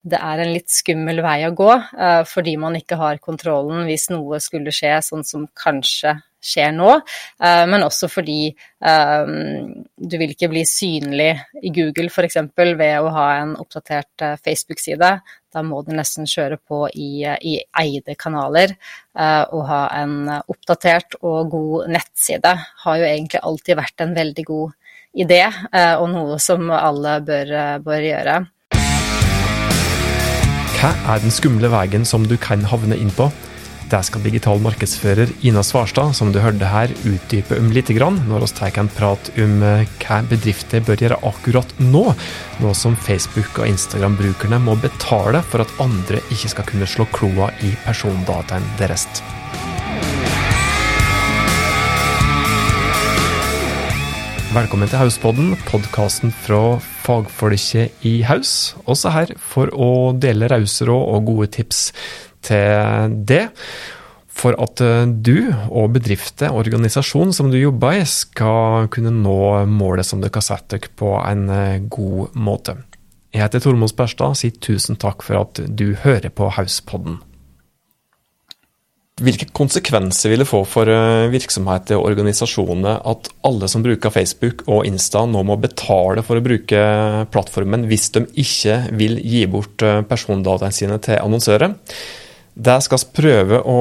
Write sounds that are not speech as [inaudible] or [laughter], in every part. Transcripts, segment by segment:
det er en litt skummel vei å gå, uh, fordi man ikke har kontrollen hvis noe skulle skje, sånn som kanskje skjer nå, uh, men også fordi um, du vil ikke bli synlig i Google f.eks. ved å ha en oppdatert Facebook-side. Da må du nesten kjøre på i, i eide kanaler. og ha en oppdatert og god nettside har jo egentlig alltid vært en veldig god idé, og noe som alle bør, bør gjøre. Hva er den skumle veien som du kan havne inn på? Det skal digital markedsfører Ina Svarstad, som du hørte her, utdype om litt når vi tar en prat om eh, hva bedrifter bør gjøre akkurat nå, nå som Facebook- og Instagram-brukerne må betale for at andre ikke skal kunne slå kloa i persondataen deres. Velkommen til Hauspodden, podkasten fra fagfolket i Haus. Også her for å dele rause råd og gode tips til det. For at eh, du og bedrifter og organisasjon som du jobber i, skal kunne nå målet som dere har satt dere på en eh, god måte. Jeg heter Tormod Sperstad og sier tusen takk for at du hører på Hauspodden. Hvilke konsekvenser vil det få for eh, virksomheter og organisasjoner at alle som bruker Facebook og Insta nå må betale for å bruke plattformen hvis de ikke vil gi bort eh, persondataene sine til annonsører? Det skal vi prøve å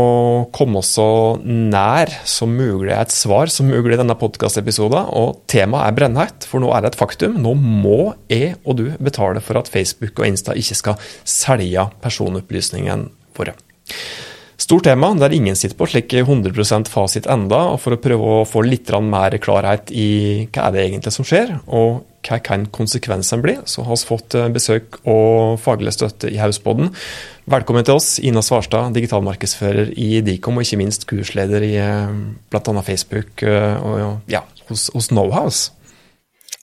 komme oss så nær som mulig et svar som mulig i denne podkastepisoden. Og temaet er brennhett, for nå er det et faktum. Nå må jeg og du betale for at Facebook og Insta ikke skal selge personopplysningene våre. Stort tema der ingen sitter på slik 100% fasit enda, og for å prøve å få litt mer klarhet i hva er det egentlig som skjer, og hva kan konsekvensene bli, så har vi fått eh, besøk og faglig støtte i Hausboden. Velkommen til oss, Ina Svarstad, digitalmarkedsfører i Dicom, og ikke minst kursleder i eh, bl.a. Facebook eh, og ja, hos, hos Knowhouse.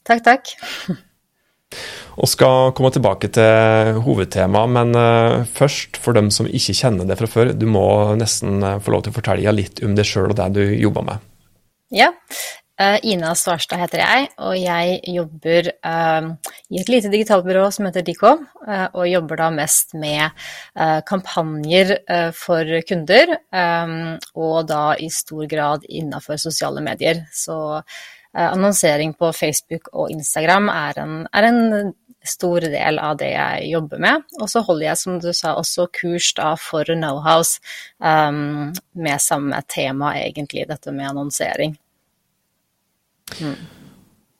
Takk, takk. Og skal komme tilbake til hovedtemaet, men uh, først, for dem som ikke kjenner det fra før, du må nesten uh, få lov til å fortelle litt om deg sjøl og det du jobber med. Ja. Uh, Ina Svarstad heter jeg, og jeg jobber i et lite digitalbyrå som heter Dicom, og jobber da mest med kampanjer for kunder, og da i stor grad innafor sosiale medier. Så annonsering på Facebook og Instagram er en, er en stor del av det jeg jobber med. Og så holder jeg, som du sa, også kurs da for Knowhouse um, med samme tema, egentlig, dette med annonsering. Mm.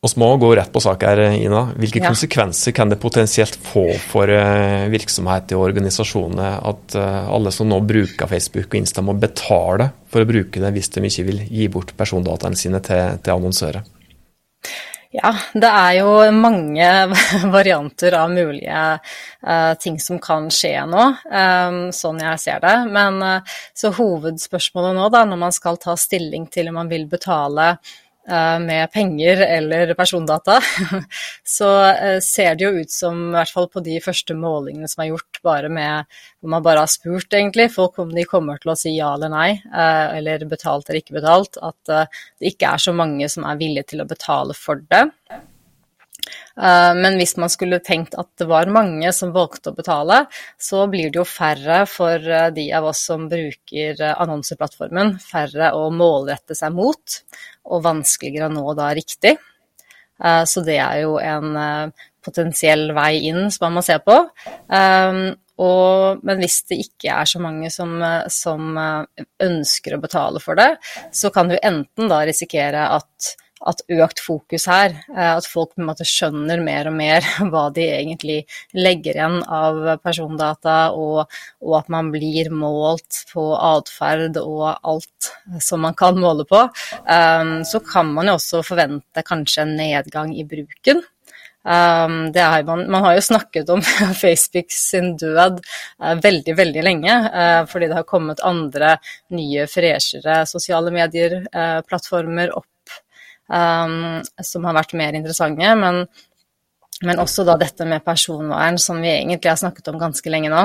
Vi må gå rett på sak her, Ina. Hvilke ja. konsekvenser kan det potensielt få for eh, virksomheter og organisasjoner at eh, alle som nå bruker Facebook og Insta, må betale for å bruke det hvis de ikke vil gi bort persondataene sine til, til annonsører? Ja, det er jo mange [laughs] varianter av mulige uh, ting som kan skje nå, um, sånn jeg ser det. Men uh, så hovedspørsmålet nå, da, når man skal ta stilling til om man vil betale med penger eller persondata, [laughs] så eh, ser det jo ut som, i hvert fall på de første målingene som er gjort, bare med hvor man bare har spurt, egentlig, folk om de kommer til å si ja eller nei, eh, eller betalt eller ikke betalt, at det ikke er så mange som er villige til å betale for det. Men hvis man skulle tenkt at det var mange som valgte å betale, så blir det jo færre for de av oss som bruker annonseplattformen, færre å målrette seg mot og vanskeligere å nå da riktig. Eh, så det er jo en eh, potensiell vei inn som man må se på. Eh, og, men hvis det ikke er så mange som, som, ønsker å betale for det, så kan du enten da risikere at at økt fokus her, eh, at folk på en måte skjønner mer og mer [laughs] hva de egentlig legger igjen av persondata, og, og at man blir målt på atferd og alt som man kan måle på, um, så kan man jo også forvente kanskje en nedgang i bruken. Um, er, man, man, har jo snakket om [laughs] Facebook sin død uh, veldig, veldig lenge, uh, fordi det har kommet andre nye, freshere sosiale medier-plattformer uh, opp um, som har vært mer interessante. Men, men, også da dette med personvern, som vi egentlig har snakket om ganske lenge nå.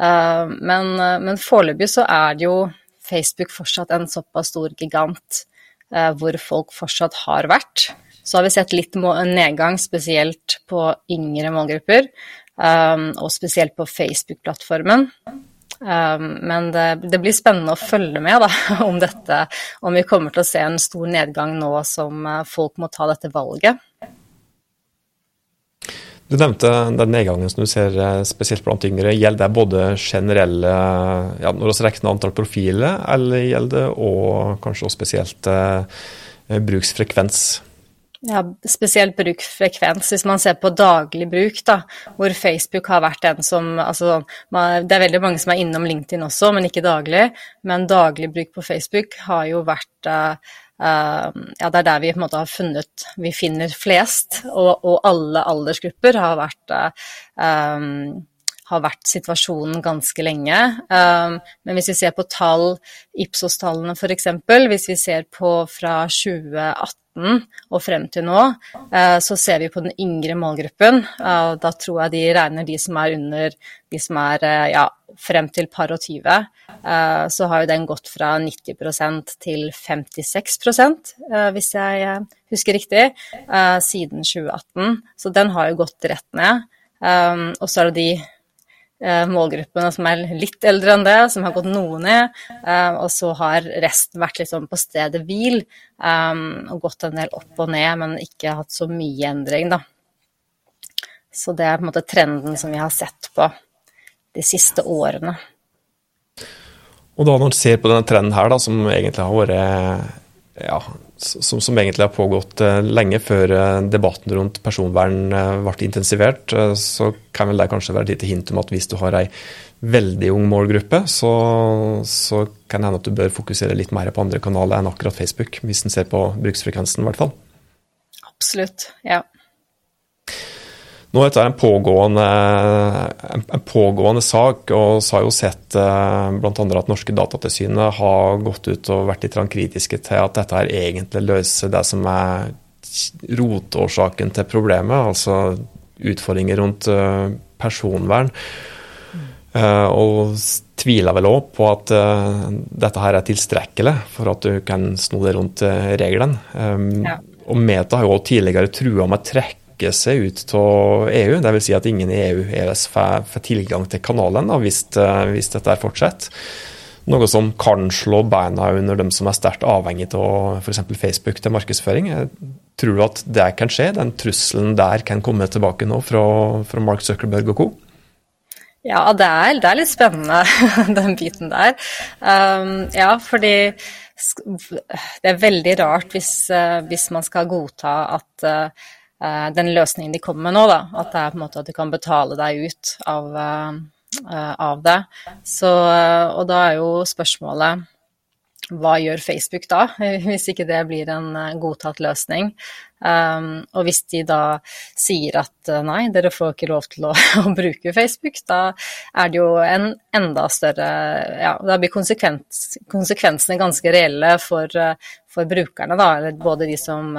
Uh, men, men foreløpig så er det jo Facebook fortsatt en såpass stor gigant uh, hvor folk fortsatt har vært. Så har vi sett litt nedgang, spesielt på yngre målgrupper. og spesielt på Facebook-plattformen. Men det, det, blir spennende å følge med da, [laughs] om dette, om vi kommer til å se en stor nedgang nå som folk må ta dette valget. Du nevnte den nedgangen som du ser eh, spesielt blant yngre. Gjelder det både generelle ja, når vi regner antall profiler, eller gjelder det og kanskje også spesielt eh, bruksfrekvens? Ja, spesielt brukfrekvens. Hvis man ser på daglig bruk, da, hvor Facebook har vært den som altså, Det er veldig mange som er innom LinkedIn også, men ikke daglig. Men daglig bruk på Facebook har jo vært uh, ja, det er der vi på en måte har funnet Vi finner flest, og, og alle aldersgrupper har vært, um, har vært situasjonen ganske lenge. Um, men hvis vi ser på tall, Ipsos-tallene f.eks., hvis vi ser på fra 2018 og frem til nå, uh, så ser vi på den yngre målgruppen. Uh, da tror jeg de regner de som er under de som er uh, ja, frem til par og 20. Eh, så har jo den gått fra 90% til 56 eh, hvis jeg husker riktig, siden 2018. Så den har jo gått rett ned. Og så er det de målgruppene som er litt eldre enn det, som har gått noe ned. Og så har resten vært liksom på stedet hvil og gått en del opp og ned, men ikke hatt så mye endring, da. Så det er på en måte trenden som vi har sett på de siste årene. Og da når du ser på denne trenden her, da, som egentlig har vært ja, som, som, egentlig har pågått uh, lenge før uh, debatten rundt personvern uh, ble intensivert, så kan vel det kanskje være et lite hint om at hvis du har ei veldig ung målgruppe, så, så kan det hende at du bør fokusere litt mer på andre kanaler enn akkurat Facebook, hvis en ser på bruksfrekvensen, i hvert fall. Absolutt, ja. Nå er dette en pågående, en pågående sak, og så har jo sett eh, bl.a. at norske Datatilsynet har gått ut og vært litt kritiske til at dette her egentlig løser det som er rotårsaken til problemet, altså utfordringer rundt eh, personvern. Eh, og tviler vel òg på at dette her er tilstrekkelig for at du kan sno det rundt reglene. Ja. Og Meta har jo tidligere trua med trekk trekke seg ut av EU. Dvs. Si at ingen i EU-EØS får, tilgang til kanalen da, hvis, eh, hvis dette fortsetter. Noe som kan slå beina under dem som er sterkt avhengig av f.eks. Facebook til markedsføring. Tror du at det kan skje? Den trusselen der kan komme tilbake nå fra, fra Mark Zuckerberg og co.? Ja, det er, det er, litt spennende, [laughs] den biten der. Um, ja, fordi det er veldig rart hvis, uh, hvis man skal godta at Eh, den løsningen de kommer med nå, da. At det er på en måte at du kan betale deg ut av, uh, av det. Så, og da er jo spørsmålet hva gjør Facebook da, [laughs] hvis ikke det blir en godtatt løsning? Um, og hvis de da sier at nei, dere får ikke lov til å, [laughs] å bruke Facebook, da er det jo en enda større Ja, da blir konsekvens, konsekvensene ganske reelle for, for brukerne, da, eller både de som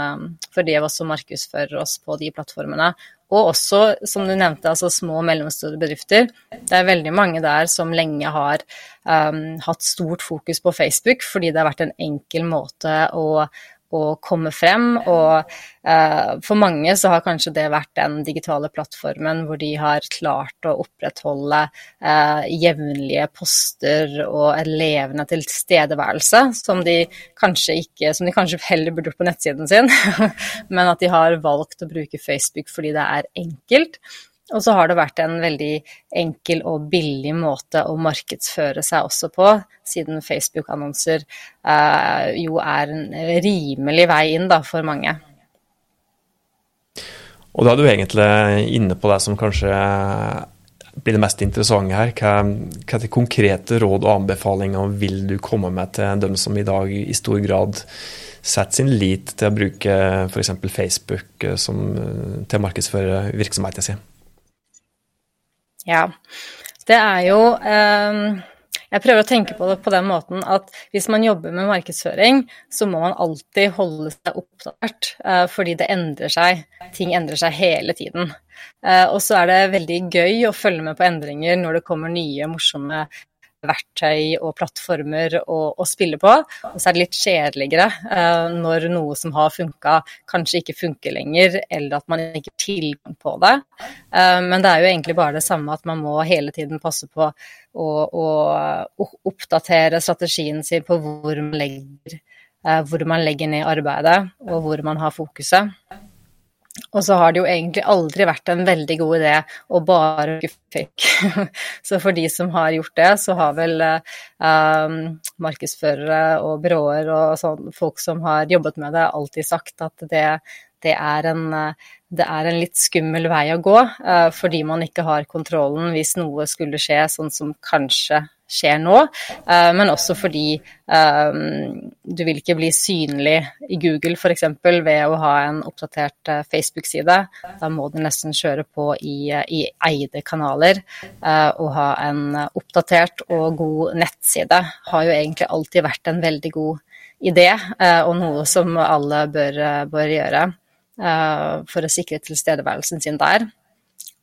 For de av oss som markedsfører oss på de plattformene, og også, som du nevnte, altså små og mellomstore bedrifter. Det er veldig mange der som lenge har um, hatt stort fokus på Facebook, fordi det har vært en enkel måte å å komme frem. Og eh, for mange så har kanskje det vært den digitale plattformen hvor de har klart å opprettholde eh, jevnlige poster og en levende tilstedeværelse som de kanskje ikke Som de kanskje heller burde gjort på nettsiden sin, [laughs] men at de har valgt å bruke Facebook fordi det er enkelt. Og så har det vært en veldig enkel og billig måte å markedsføre seg også på, siden Facebook-annonser eh, jo er en rimelig vei inn da, for mange. Og da er du egentlig inne på det som kanskje blir det mest interessante her. Hva, hva de konkrete råd og anbefalinger vil du komme med til dem som i dag i stor grad setter sin lit til å bruke f.eks. Facebook eh, som, eh, til å markedsføre virksomheten sin? Ja, det er jo um, Jeg prøver å tenke på det på den måten at hvis man jobber med markedsføring, så må man alltid holde seg oppdatert, uh, fordi det endrer seg. Ting endrer seg hele tiden. Uh, og så er det veldig gøy å følge med på endringer når det kommer nye, morsomme verktøy og plattformer å, å spille på. Og så er det litt kjedeligere uh, når noe som har funka, kanskje ikke funker lenger, eller at man ikke har tilgang på det. Uh, men det er jo egentlig bare det samme at man må hele tiden passe på å, å, å oppdatere strategien sin på hvor man legger hvor man legger ned arbeidet, og hvor man har fokuset. Og så har det jo egentlig aldri vært en veldig god idé å bare bruke fake. [laughs] så for de som har gjort det, så har vel eh, markedsførere og byråer og sånn, folk som har jobbet med det, alltid sagt at det, det, er, en, det er en litt skummel vei å gå, eh, fordi man ikke har kontrollen hvis noe skulle skje sånn som kanskje skjer nå, eh, men også fordi eh, du vil ikke bli synlig i Google f.eks. ved å ha en oppdatert eh, Facebook-side. Da må du nesten kjøre på i, i eide kanaler. Og ha en oppdatert og god nettside har jo egentlig alltid vært en veldig god idé, og noe som alle bør, bør gjøre for å sikre tilstedeværelsen sin der.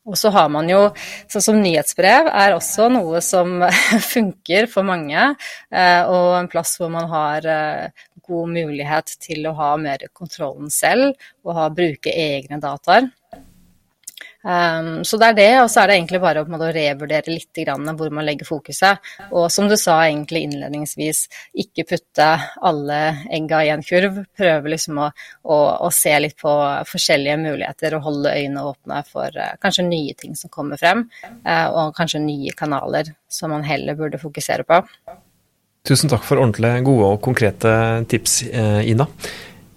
Og så har man jo, sånn som nyhetsbrev er også noe som [laughs] funker for mange, eh, og en plass hvor man har eh, god mulighet til å ha mer kontrollen selv og ha, bruke egne dataer. Um, så det er det, og så er det egentlig bare å revurdere litt hvor man legger fokuset. Og som du sa egentlig innledningsvis, ikke putte alle egga i en kurv. Prøve liksom å, å, å, se litt på forskjellige muligheter og holde øynene åpne for uh, kanskje nye ting som kommer frem, uh, og kanskje nye kanaler som man heller burde fokusere på. Tusen takk for ordentlig gode og konkrete tips, uh, Ina.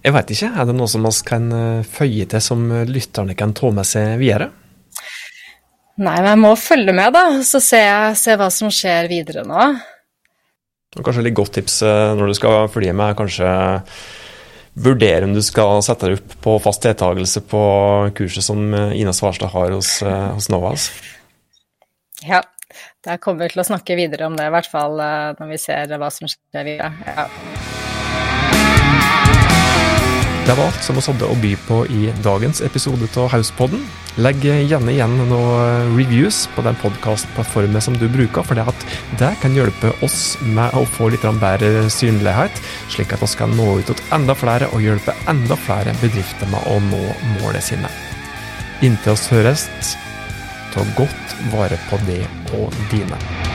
Jeg veit ikke, er det noe som vi kan eh, føye til som lytterne kan ta med seg videre? Nei, men jeg må følge med, da, så se, se hva som skjer videre nå. Og kanskje litt godt tips eh, når du skal fly med, kanskje vurdere om du skal sette deg opp på fast deltakelse på kurset som eh, Ina Svarstad har hos, hos Novas? Ja, der kommer vi til å snakke videre om det, i hvert fall når vi ser hva som skjer videre. Ja. Det var alt som vi hadde å by på i dagens episode av Hauspodden. Legg gjerne igjen noen reviews på den podkastplattformen som du bruker, for det kan hjelpe oss med å få litt bedre synlighet, slik at vi kan nå ut til enda flere og hjelpe enda flere bedrifter med å nå målet sine. Inntil oss høres, ta godt vare på det og dine.